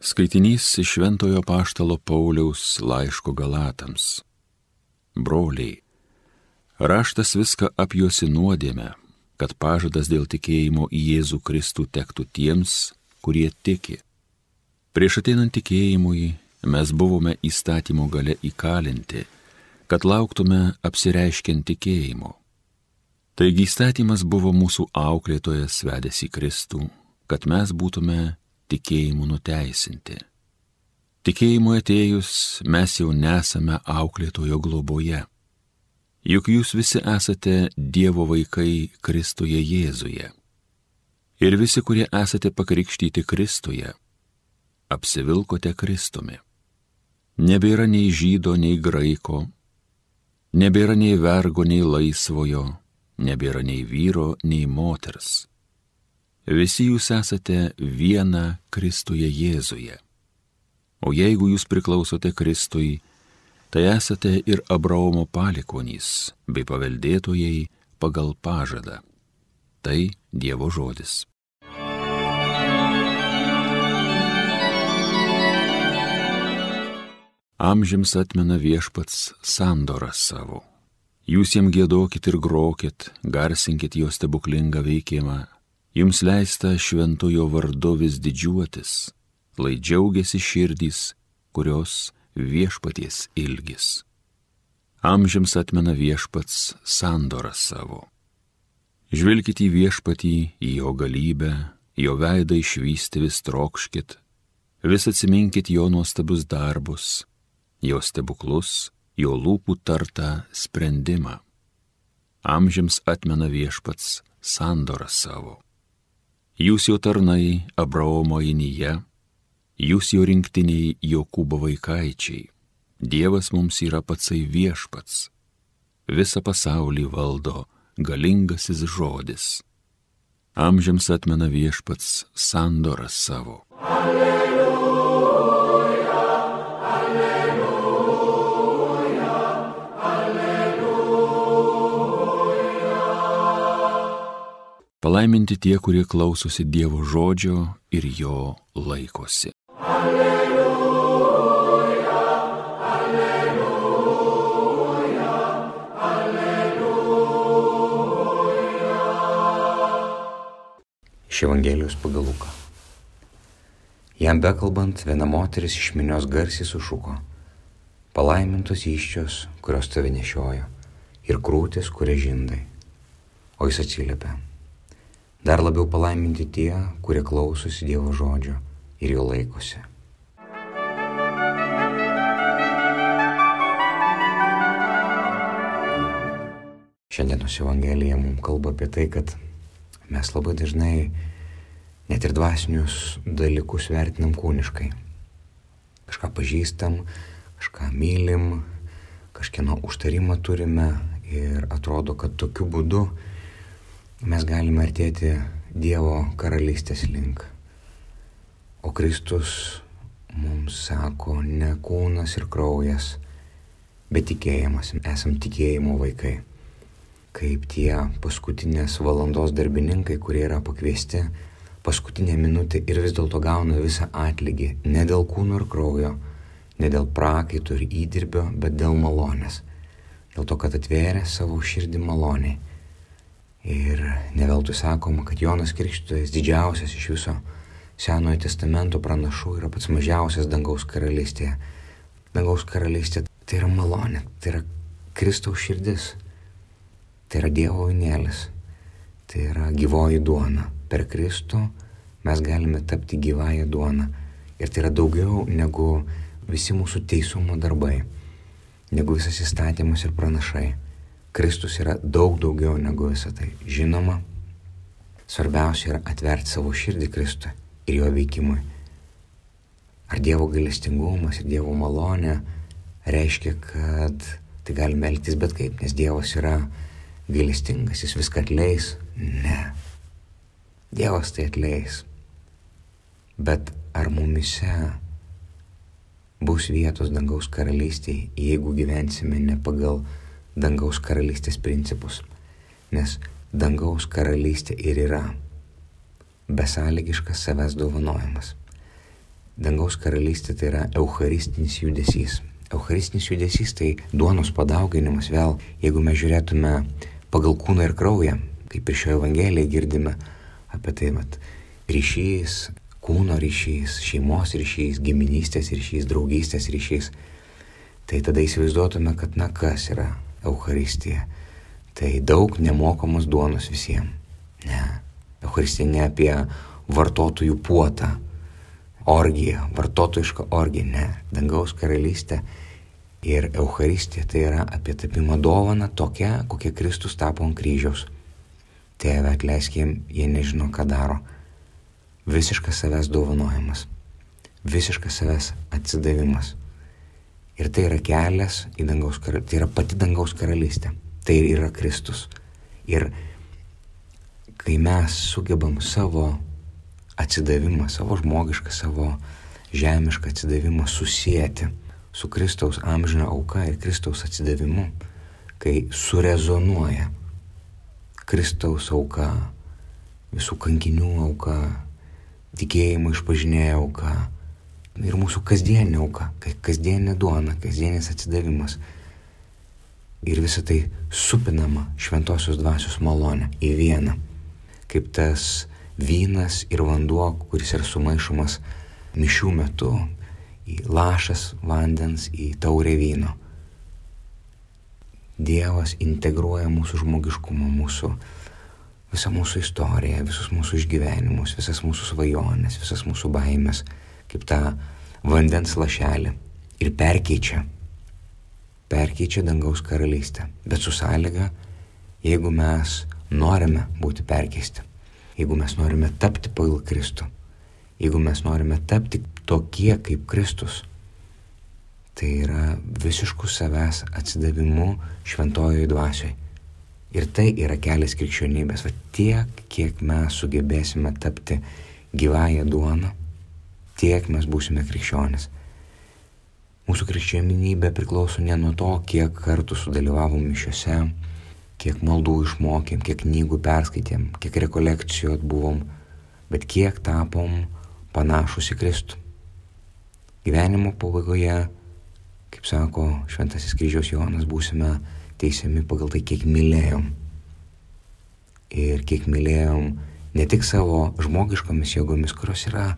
Skaitinys iš Šventojo Paštalo Pauliaus laiško Galatams. Broliai, raštas viską apjuosi nuodėmę, kad pažadas dėl tikėjimo į Jėzų Kristų tektų tiems, kurie tiki. Prieš ateinant tikėjimui mes buvome įstatymo gale įkalinti, kad lauktume apsireiškiant tikėjimo. Taigi įstatymas buvo mūsų auklėtojas vedęs į Kristų, kad mes būtume tikėjimu nuteisinti. Tikėjimu atėjus mes jau nesame auklėtojo globoje. Juk jūs visi esate Dievo vaikai Kristuje Jėzuje. Ir visi, kurie esate pakrikštyti Kristuje, apsivilkote Kristumi. Nebėra nei žydo, nei graiko, nebėra nei vergo, nei laisvojo, nebėra nei vyro, nei moters Visi jūs esate viena Kristuje Jėzuje. O jeigu jūs priklausote Kristui, tai esate ir Abraomo palikonys bei paveldėtojai pagal pažadą. Tai Dievo žodis. Amžiams atmena viešpats sandorą savo. Jūs jam gėdokit ir grokit, garsinkit jo stebuklingą veikimą Jums leista šventojo vardu vis didžiuotis, lai džiaugiasi širdys, kurios viešpaties ilgis. Amžiams atmena viešpats sandorą savo. Žvelkite į viešpatį, į jo galybę, jo veidą išvysti vis trokškit, vis atsiminkit jo nuostabius darbus, jo stebuklus, jo lūpų tartą sprendimą. Amžiams atmena viešpats sandorą savo. Jūs jo tarnai Abraomo įnyje, jūs jo rinktiniai Jokūbo vaikaičiai. Dievas mums yra patsai viešpats. Visą pasaulį valdo galingasis žodis. Amžiams atmena viešpats sandorą savo. Alleluja. Palaiminti tie, kurie klausosi Dievo žodžio ir jo laikosi. Alleluja, alleluja, alleluja. Iš Evangelijos pagal Luką. Jam bekalbant, viena moteris iš minios garsiai sušuko. Palaimintos iščios, kurios tave nešiojo, ir krūtis, kurie žindai. O jis atsiliepė Dar labiau palaiminti tie, kurie klausosi Dievo žodžio ir jo laikosi. Šiandienos Evangelija mums kalba apie tai, kad mes labai dažnai net ir dvasinius dalykus vertinam kūniškai. Kažką pažįstam, kažką mylim, kažkieno užtarimą turime ir atrodo, kad tokiu būdu mes galime artėti Dievo karalystės link. O Kristus mums sako, ne kūnas ir kraujas, bet tikėjimas, esam tikėjimo vaikai. Kaip tie paskutinės valandos darbininkai, kurie yra pakviesti paskutinę minutę ir vis dėlto gauna visą atlygį, ne dėl kūno ir kraujo, ne dėl prakaito ir įdirbio, bet dėl malonės. Dėl to, kad atvėrė savo širdį maloniai Ir neveltui sakoma, kad Jonas Krikštytojas didžiausias iš viso Senojo testamento pranašų yra pats mažiausias dangaus karalystėje. Dangaus karalystė tai yra malonė, tai yra Kristaus širdis, tai yra Dievo vinėlis, tai yra gyvoji duona. Per Kristų mes galime tapti gyvąją duoną. Ir tai yra daugiau negu visi mūsų teisumo darbai, negu visas įstatymas ir pranašai. Kristus yra daug daugiau negu visą tai. Žinoma, svarbiausia yra atverti savo širdį Kristui ir jo veikimui. Ar Dievo gailestingumas ir Dievo malonė reiškia, kad tai galime elgtis bet kaip, nes Dievas yra gailestingas, jis viską atleis? Ne. Dievas tai atleis. Bet ar mumise bus vietos dangaus karalystėje, jeigu gyvensime ne pagal dangaus karalystės principus, nes dangaus karalystė ir yra besąlygiškas savęs dovanojimas. dangaus karalystė tai yra eucharistinis judesys. Eucharistinis judesys tai duonos padauginimas vėl, jeigu mes žiūrėtume pagal kūną ir kraują, kaip ir šioje Evangelijoje girdime apie tai, mat, ryšys, kūno ryšys, šeimos ryšys, giminystės ryšys, draugystės ryšys. Tai tada įsivaizduotume, kad na kas yra Eucharistija. Tai daug nemokamos duonos visiems. Ne. Eucharistija ne apie vartotojų puotą, orgija, vartotojiška orgija, ne, dangaus karalystė ir Euharistija tai yra apie tapimą dovaną tokia, kokia Kristus tapo ant kryžiaus. Tėve atleisk jiem, jie nežino, ką daro. Visiškas savęs dovanojimas, visiškas savęs atsidavimas. Ir tai yra kelias į dangaus karalystę, tai yra pati dangaus karalystė, tai yra Kristus. Ir kai mes sugebam savo atsidavimą, savo žmogišką, savo žemišką atsidavimą susijęti su Kristaus amžina auka ir Kristaus atsidavimu, kai surezonuoja Kristaus auka, visų kankinių auka, tikėjimo išpažinėjo auka ir mūsų kasdienė auka, kasdienė duona, kasdienis atsidavimas. Ir visą tai supinama šventosios dvasios malonė į vieną, kaip tas vynas ir vanduo, kuris yra sumaišomas mišių metu į lašas vandens, į taurę vyno. Dievas integruoja mūsų žmogiškumą, mūsų, visą mūsų istoriją, visus mūsų išgyvenimus, visas mūsų svajonės, visas mūsų baimės, kaip tą vandens lašelį ir perkeičia, perkeičia dangaus karalystę, bet su sąlyga, jeigu mes norime būti perkeisti jeigu mes norime tapti pagal Kristų, jeigu mes norime tapti tokie kaip Kristus, tai yra visiškų savęs atsidavimu šventojoje dvasioje. Ir tai yra kelias krikščionybės. Va tiek, kiek mes sugebėsime tapti gyvąją duoną, tiek mes būsime krikščionis. Mūsų krikščionybė priklauso ne nuo to, kiek kartų sudalyvavom mišiuose, kiek maldų išmokėm, kiek knygų perskaitėm, kiek rekolekcijų atbuvom, bet kiek tapom panašus į Kristų. Gyvenimo pabaigoje, kaip sako Šventasis kryžiaus Jonas, būsime teisiami pagal tai, kiek mylėjom. Ir kiek mylėjom ne tik savo žmogiškomis jėgomis, kurios yra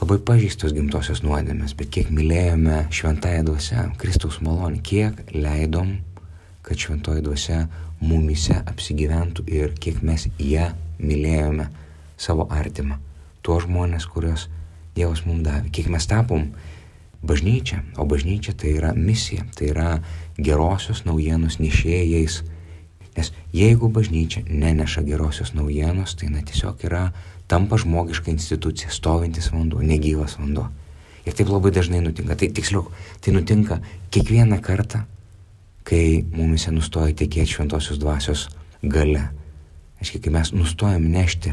labai pažįstos gimtosios nuodėmės, bet kiek mylėjome šventąją dvasę, Kristaus malonį, kiek leidom kad šventoji dvasia mumise apsigyventų ir kiek mes ją mylėjome savo artimą, tuos žmonės, kuriuos Dievas mums davė, kiek mes tapom bažnyčia, o bažnyčia tai yra misija, tai yra gerosios naujienos nešėjais. Nes jeigu bažnyčia neneša gerosios naujienos, tai na tiesiog yra tampa žmogiška institucija, stovintis vanduo, negyvas vanduo. Ir taip labai dažnai nutinka. Tai tiksliau, tai nutinka kiekvieną kartą, kai mumise nustoja tekėti šventosios dvasios gale. Aiškiai, kai mes nustojam nešti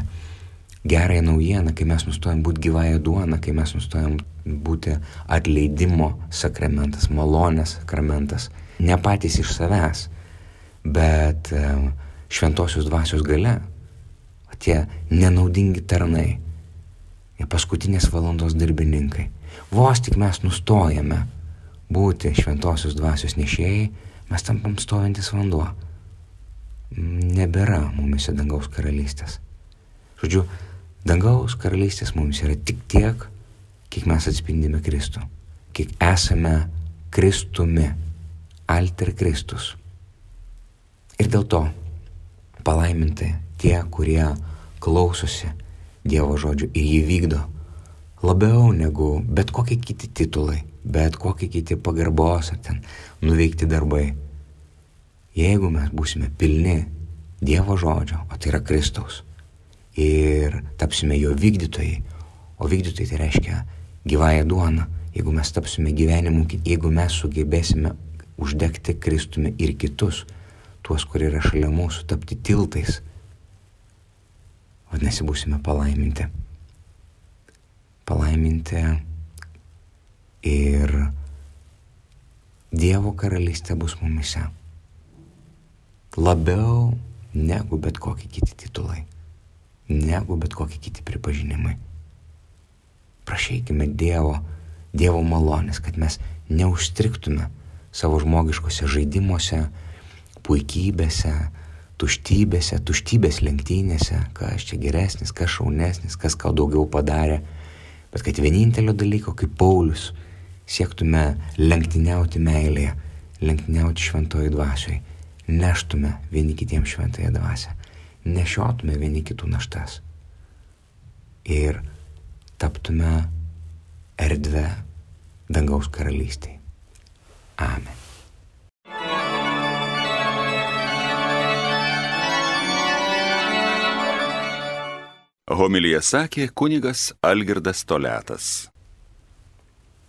gerąją naujieną, kai mes nustojam būti gyvąją duoną, kai mes nustojam būti atleidimo sakramentas, malonės sakramentas, ne patys iš savęs, bet šventosios dvasios gale, tie nenaudingi tarnai, paskutinės valandos darbininkai. Vos tik mes nustojame būti šventosios dvasios nešėjai, mes tampam stovintis vanduo. Nebėra mumise dangaus karalystės. Žodžiu, dangaus karalystės mums yra tik tiek, kiek mes atspindime Kristų, kiek esame Kristumi, alter Kristus. Ir dėl to palaiminti tie, kurie klausosi Dievo žodžių ir jį vykdo labiau negu bet kokie kiti titulai, bet kokie kiti pagarbos ar ten nuveikti darbai. Jeigu mes būsime pilni Dievo žodžio, o tai yra Kristaus, ir tapsime jo vykdytojai, o vykdytojai tai reiškia gyvąją duoną, jeigu mes tapsime gyvenimu, jeigu mes sugebėsime uždegti Kristumi ir kitus, tuos, kurie yra šalia mūsų, tapti tiltais, vadinasi, būsime palaiminti. Palaiminti ir Dievo karalystė bus mumise. Labiau negu bet kokie kiti titulai, negu bet kokie kiti pripažinimai. prašykime Dievo, Dievo malonės, kad mes neužstriktume savo žmogiškose žaidimuose, puikybėse, tuštybėse, tuštybės lenktynėse, kas čia geresnis, kas šaunesnis, kas ką daugiau padarė, bet kad vienintelio dalyko kaip Paulius siektume lenktyniauti meilėje, lenktyniauti šventoji dvasioj, neštume vieni kitiems šventąją dvasę, nešiotume vieni kitų naštas ir taptume erdvę dangaus karalystėje. Amen. Homilija sakė kunigas Algirdas Toletas.